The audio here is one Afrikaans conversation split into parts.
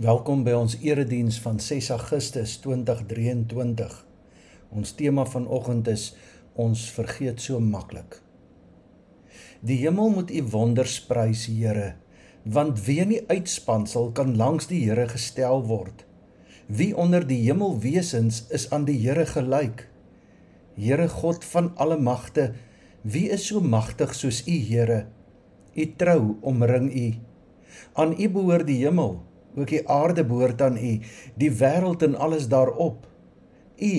Welkom by ons erediens van 6 Augustus 2023. Ons tema vanoggend is ons vergeet so maklik. Die hemel moet U wonders prys, Here, want wie in die uitspansel kan langs die Here gestel word? Wie onder die hemelwesens is aan die Here gelyk? Here God van alle magte, wie is so magtig soos U, Here? U trou omring U. Aan U behoort die hemel ook die aarde behoort aan U, die wêreld en alles daarop. U,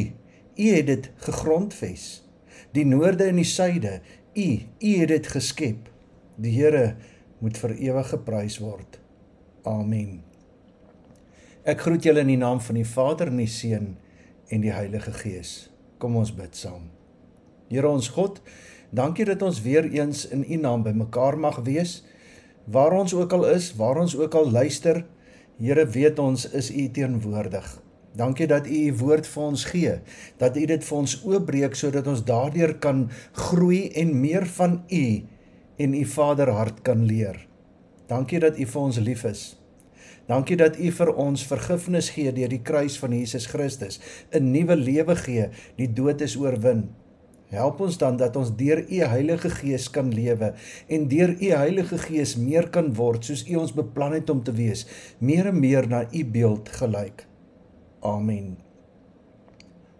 U het dit gegrondves. Die noorde en die suide, U, U het dit geskep. Die Here moet vir ewig geprys word. Amen. Ek groet julle in die naam van die Vader en die Seun en die Heilige Gees. Kom ons bid saam. Here ons God, dankie dat ons weer eens in U naam bymekaar mag wees. Waar ons ook al is, waar ons ook al luister, Here weet ons is U teenwoordig. Dankie dat U U woord vir ons gee, dat U dit vir ons oopbreek sodat ons daardeur kan groei en meer van U en U Vaderhart kan leer. Dankie dat U vir ons lief is. Dankie dat U vir ons vergifnis gee deur die kruis van Jesus Christus, 'n nuwe lewe gee, die dood is oorwin. Help ons dan dat ons deur U Heilige Gees kan lewe en deur U Heilige Gees meer kan word soos U ons beplan het om te wees, meer en meer na U beeld gelyk. Amen.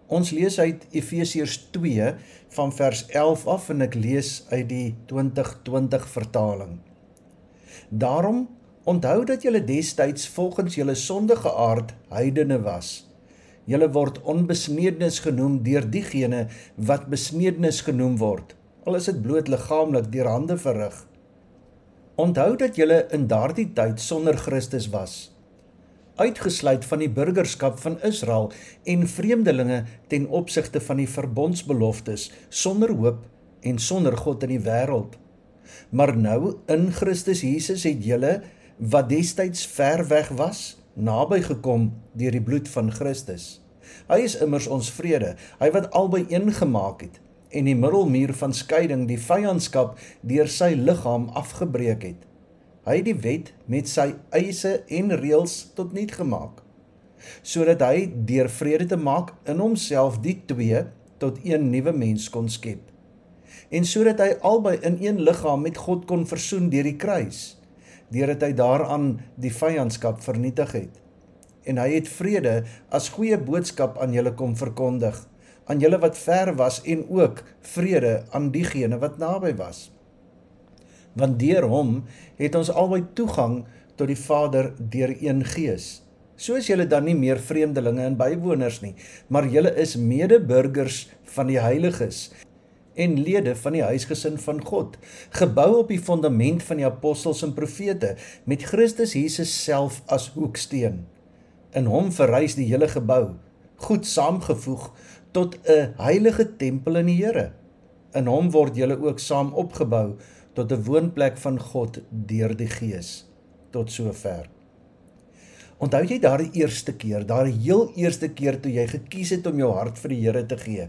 Ons lees uit Efesiërs 2 van vers 11 af en ek lees uit die 2020 vertaling. Daarom onthou dat julle destyds volgens julle sondige aard heidene was Julle word onbesnedenis genoem deur diegene wat besnedenis genoem word. Al is dit bloot liggaamlik deur hande verrig. Onthou dat julle in daardie tyd sonder Christus was, uitgesluit van die burgerskap van Israel en vreemdelinge ten opsigte van die verbondsbeloftes, sonder hoop en sonder God in die wêreld. Maar nou in Christus Jesus het julle wat destyds ver weg was, naby gekom deur die bloed van Christus. Hy is immers ons vrede, hy wat albei een gemaak het en die middelmuur van skeiding, die vyandskap deur sy liggaam afgebreek het. Hy het die wet met sy eise en reëls tot niet gemaak sodat hy deur vrede te maak in homself die twee tot een nuwe mens kon skep. En sodat hy albei in een liggaam met God kon versoen deur die kruis deurdat hy daaraan die vyandskap vernietig het. En hy het vrede as goeie boodskap aan julle kom verkondig, aan julle wat ver was en ook vrede aan diegene wat naby was. Want deur hom het ons albei toegang tot die Vader deur een Gees. So is julle dan nie meer vreemdelinge en bywoners nie, maar julle is medeburgers van die heiliges en lede van die huisgesin van God, gebou op die fondament van die apostels en profete met Christus Jesus self as hoeksteen. In hom verrys die hele gebou, goed saamgevoeg tot 'n heilige tempel in die Here. In hom word julle ook saam opgebou tot 'n woonplek van God deur die Gees. Tot sover. Onthou jy daardie eerste keer, daardie heel eerste keer toe jy gekies het om jou hart vir die Here te gee?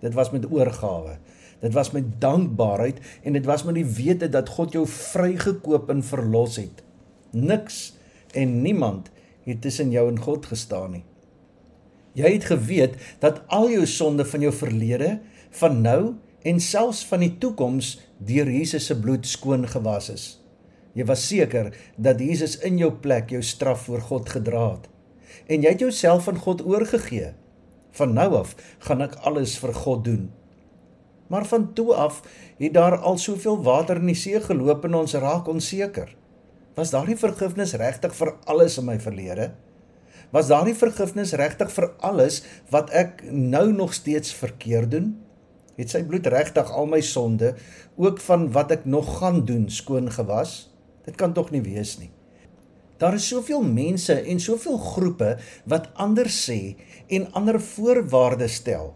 Dit was met oorgawe. Dit was met dankbaarheid en dit was met die wete dat God jou vrygekoop en verlos het. Niks en niemand het tussen jou en God gestaan nie. Jy het geweet dat al jou sonde van jou verlede, van nou en selfs van die toekoms deur Jesus se bloed skoon gewas is. Jy was seker dat Jesus in jou plek jou straf voor God gedra het. En jy het jouself aan God oorgegee. Van nou af gaan ek alles vir God doen. Maar van toe af het daar al soveel water in die see geloop en ons raak onseker. Was daardie vergifnis regtig vir alles in my verlede? Was daardie vergifnis regtig vir alles wat ek nou nog steeds verkeerd doen? Het sy bloed regtig al my sonde, ook van wat ek nog gaan doen, skoon gewas? Dit kan tog nie wees nie. Daar is soveel mense en soveel groepe wat anders sê en ander voorwaardes stel.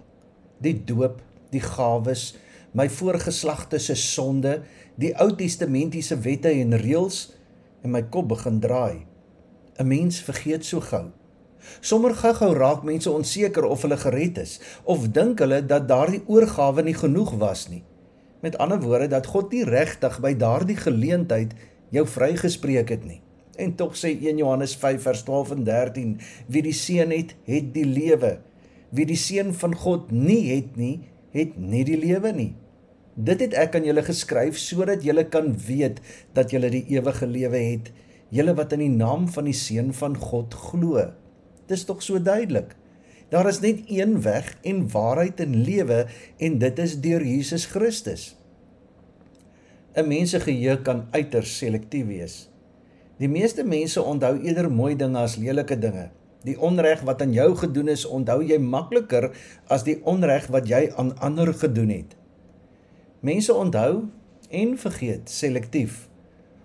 Die doop, die gawes, my voorgeslagte se sonde, die Ou Testamentiese wette en reëls en my kop begin draai. 'n Mens vergeet so gou. Sommer gou-gou raak mense onseker of hulle gered is of dink hulle dat daardie oorgawe nie genoeg was nie. Met ander woorde dat God nie regtig by daardie geleentheid jou vrygespreek het nie. En tog sê 1 Johannes 5 vers 12 en 13, wie die seun het, het die lewe. Wie die seun van God nie het nie, het nie die lewe nie. Dit het ek aan julle geskryf sodat julle kan weet dat julle die ewige lewe het, julle wat in die naam van die seun van God glo. Dis tog so duidelik. Daar is net een weg en waarheid en lewe en dit is deur Jesus Christus. 'n Mens se geheue kan uiters selektief wees. Die meeste mense onthou eerder mooi dinge as lelike dinge. Die onreg wat aan jou gedoen is, onthou jy makliker as die onreg wat jy aan ander gedoen het. Mense onthou en vergeet selektief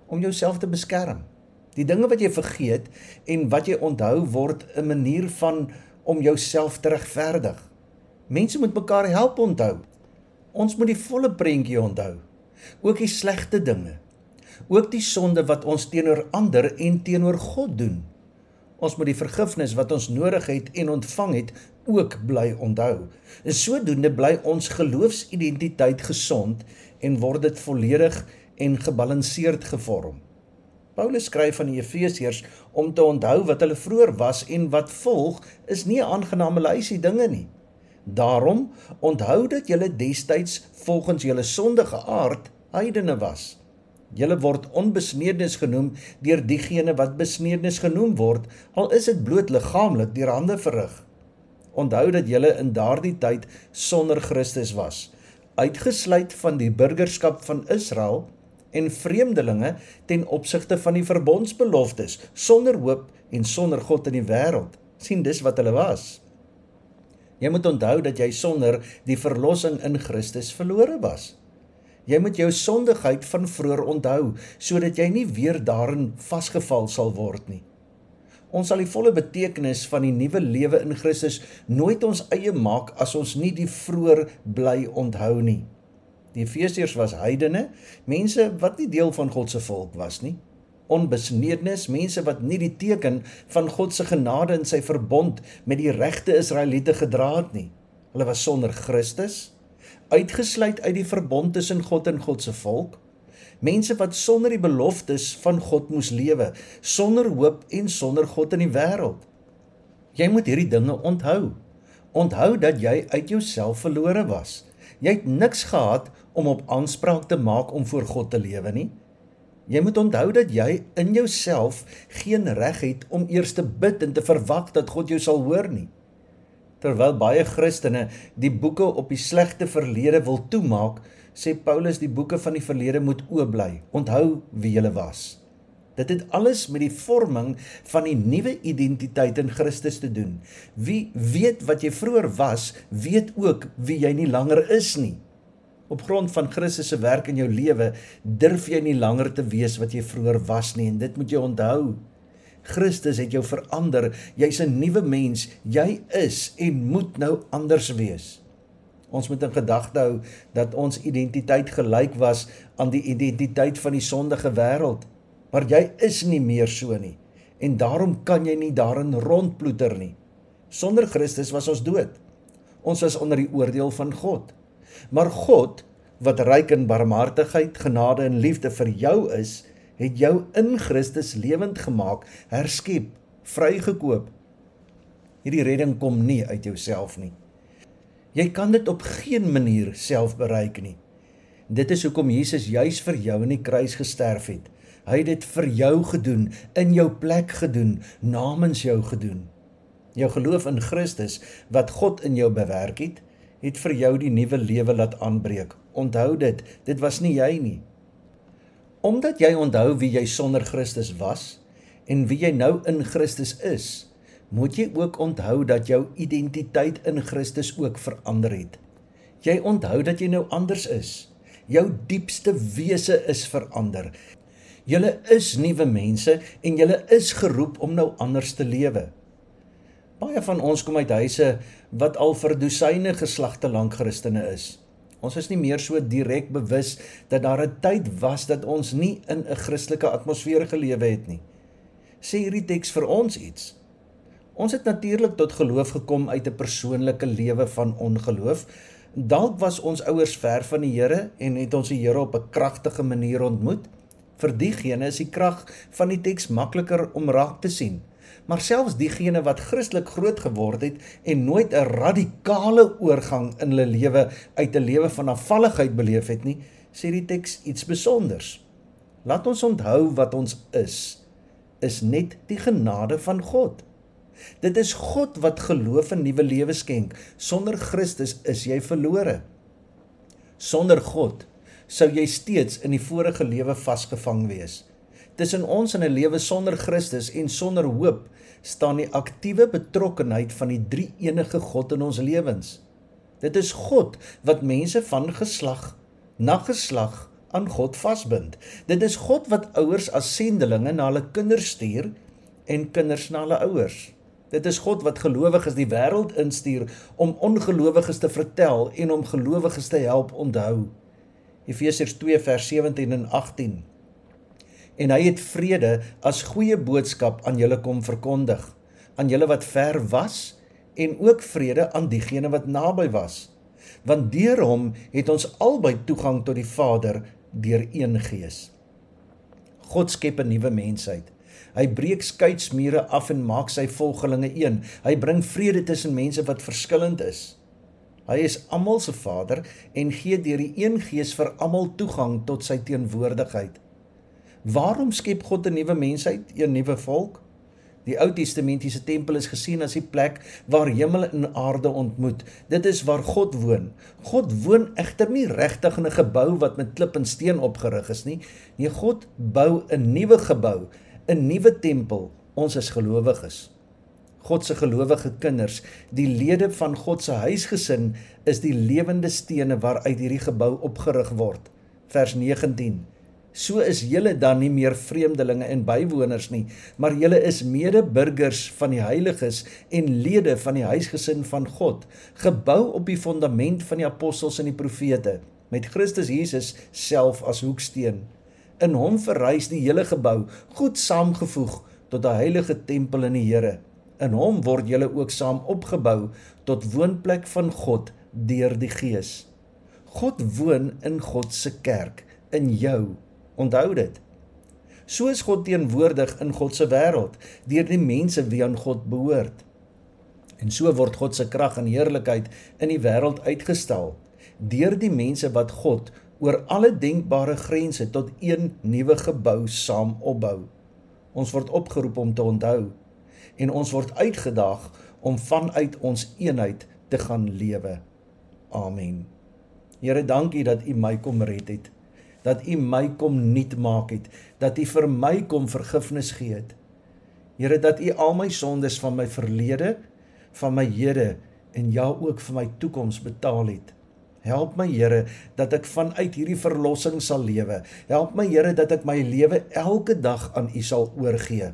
om jouself te beskerm. Die dinge wat jy vergeet en wat jy onthou word 'n manier van om jouself te regverdig. Mense moet mekaar help onthou. Ons moet die volle prentjie onthou. Ook die slegte dinge. Ook die sonde wat ons teenoor ander en teenoor God doen. Ons moet die vergifnis wat ons nodig het en ontvang het ook bly onthou. En sodoende bly ons geloofsidentiteit gesond en word dit volledig en gebalanseerd gevorm. Paulus skryf aan die Efesiërs om te onthou wat hulle vroeër was en wat volg is nie 'n aangename lysie dinge nie. Daarom onthou dat julle destyds volgens julle sondige aard heidene was. Julle word onbesnedenis genoem deur diegene wat besnedenis genoem word, al is dit bloot liggaamlik deur hande verrig. Onthou dat julle in daardie tyd sonder Christus was, uitgesluit van die burgerskap van Israel en vreemdelinge ten opsigte van die verbondsbeloftes, sonder hoop en sonder God in die wêreld. sien dis wat hulle was. Jy moet onthou dat jy sonder die verlossing in Christus verlore was. Jy moet jou sondigheid van vroeër onthou sodat jy nie weer daarin vasgeval sal word nie. Ons sal die volle betekenis van die nuwe lewe in Christus nooit ons eie maak as ons nie die vroeër bly onthou nie. Die Efesiërs was heidene, mense wat nie deel van God se volk was nie. Onbesnedenis, mense wat nie die teken van God se genade in sy verbond met die regte Israeliete gedra het nie. Hulle was sonder Christus, uitgesluit uit die verbond tussen God en God se volk. Mense wat sonder die beloftes van God moes lewe, sonder hoop en sonder God in die wêreld. Jy moet hierdie dinge onthou. Onthou dat jy uit jouself verlore was. Jy het niks gehad om op aanspraak te maak om voor God te lewe nie. Jy moet onthou dat jy in jouself geen reg het om eers te bid en te verwag dat God jou sal hoor nie. Terwyl baie Christene die boeke op die slegte verlede wil toemaak, sê Paulus die boeke van die verlede moet oopbly. Onthou wie jy was. Dit het alles met die vorming van die nuwe identiteit in Christus te doen. Wie weet wat jy vroeër was, weet ook wie jy nie langer is nie. Op grond van Christus se werk in jou lewe, durf jy nie langer te wees wat jy vroeër was nie en dit moet jy onthou. Christus het jou verander. Jy's 'n nuwe mens. Jy is en moet nou anders wees. Ons moet in gedagte hou dat ons identiteit gelyk was aan die identiteit van die sondige wêreld. Maar jy is nie meer so nie en daarom kan jy nie daarin rondploeter nie. Sonder Christus was ons dood. Ons was onder die oordeel van God. Maar God wat ryk in barmhartigheid, genade en liefde vir jou is, het jou in Christus lewend gemaak, herskep, vrygekoop. Hierdie redding kom nie uit jouself nie. Jy kan dit op geen manier self bereik nie. Dit is hoekom Jesus juis vir jou in die kruis gesterf het. Hy het dit vir jou gedoen, in jou plek gedoen, namens jou gedoen. Jou geloof in Christus wat God in jou bewerk het, het vir jou die nuwe lewe laat aanbreek. Onthou dit, dit was nie jy nie. Omdat jy onthou wie jy sonder Christus was en wie jy nou in Christus is, moet jy ook onthou dat jou identiteit in Christus ook verander het. Jy onthou dat jy nou anders is. Jou diepste wese is verander. Julle is nuwe mense en julle is geroep om nou anders te lewe. Baie van ons kom uit huise wat al vir dosyne geslagte lank Christene is. Ons is nie meer so direk bewus dat daar 'n tyd was dat ons nie in 'n Christelike atmosfeer gelewe het nie. Sê hierdie teks vir ons iets. Ons het natuurlik tot geloof gekom uit 'n persoonlike lewe van ongeloof. Dalk was ons ouers ver van die Here en het ons die Here op 'n kragtige manier ontmoet. Vir diegene is die krag van die teks makliker om raak te sien. Maar selfs diegene wat Christelik groot geword het en nooit 'n radikale oorgang in hulle lewe uit 'n lewe van afvalligheid beleef het nie, sê die teks iets spesiaals. Laat ons onthou wat ons is, is net die genade van God. Dit is God wat geloof en nuwe lewe skenk. Sonder Christus is jy verlore. Sonder God sou jy steeds in die vorige lewe vasgevang wees. Tussen ons en 'n lewe sonder Christus en sonder hoop staan die aktiewe betrokkenheid van die drie enige God in ons lewens. Dit is God wat mense van geslag na geslag aan God vasbind. Dit is God wat ouers as sendelinge na hulle kinders stuur en kinders na hulle ouers. Dit is God wat gelowiges die wêreld instuur om ongelowiges te vertel en om gelowiges te help onthou. Efesiërs 2 vers 17 en 18. En hy het vrede as goeie boodskap aan julle kom verkondig, aan julle wat ver was en ook vrede aan diegene wat naby was. Want deur hom het ons albei toegang tot die Vader deur een Gees. God skep 'n nuwe mensheid. Hy breek skeidsmure af en maak sy volgelinge een. Hy bring vrede tussen mense wat verskillend is. Hy is almal se Vader en gee deur die een Gees vir almal toegang tot sy teenwoordigheid. Waarom skep God 'n nuwe mensheid, 'n nuwe volk? Die Ou Testamentiese tempel is gesien as die plek waar hemel en aarde ontmoet. Dit is waar God woon. God woon egter nie regtig in 'n gebou wat met klip en steen opgerig is nie. Nee, God bou 'n nuwe gebou, 'n nuwe tempel. Ons is gelowiges. God se gelowige kinders, die lede van God se huisgesin is die lewende stene waaruit hierdie gebou opgerig word. Vers 19. So is julle dan nie meer vreemdelinge en bywoners nie, maar julle is mede-burgers van die heiliges en lede van die huisgesin van God, gebou op die fondament van die apostels en die profete, met Christus Jesus self as hoeksteen. In hom verrys die hele gebou, goed saamgevoeg tot 'n heilige tempel in die Here. In hom word julle ook saam opgebou tot woonplek van God deur die Gees. God woon in God se kerk, in jou. Onthou dit. So is God teenwoordig in God se wêreld deur die mense wie aan God behoort. En so word God se krag en heerlikheid in die wêreld uitgestal deur die mense wat God oor alle denkbare grense tot een nuwe gebou saam opbou. Ons word opgeroep om te onthou en ons word uitgedaag om vanuit ons eenheid te gaan lewe. Amen. Here, dankie dat U my kom red het. Dat U my kom nuut maak het, dat U vir my kom vergifnis gee het. Here, dat U al my sondes van my verlede, van my hede en ja ook vir my toekoms betaal het. Help my Here dat ek vanuit hierdie verlossing sal lewe. Help my Here dat ek my lewe elke dag aan U sal oorgee.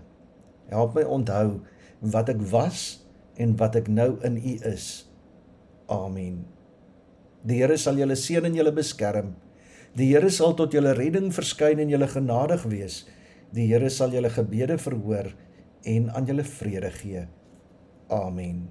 Help my onthou wat ek was en wat ek nou in U is. Amen. Die Here sal julle seën en julle beskerm. Die Here sal tot julle redding verskyn en julle genadig wees. Die Here sal julle gebede verhoor en aan julle vrede gee. Amen.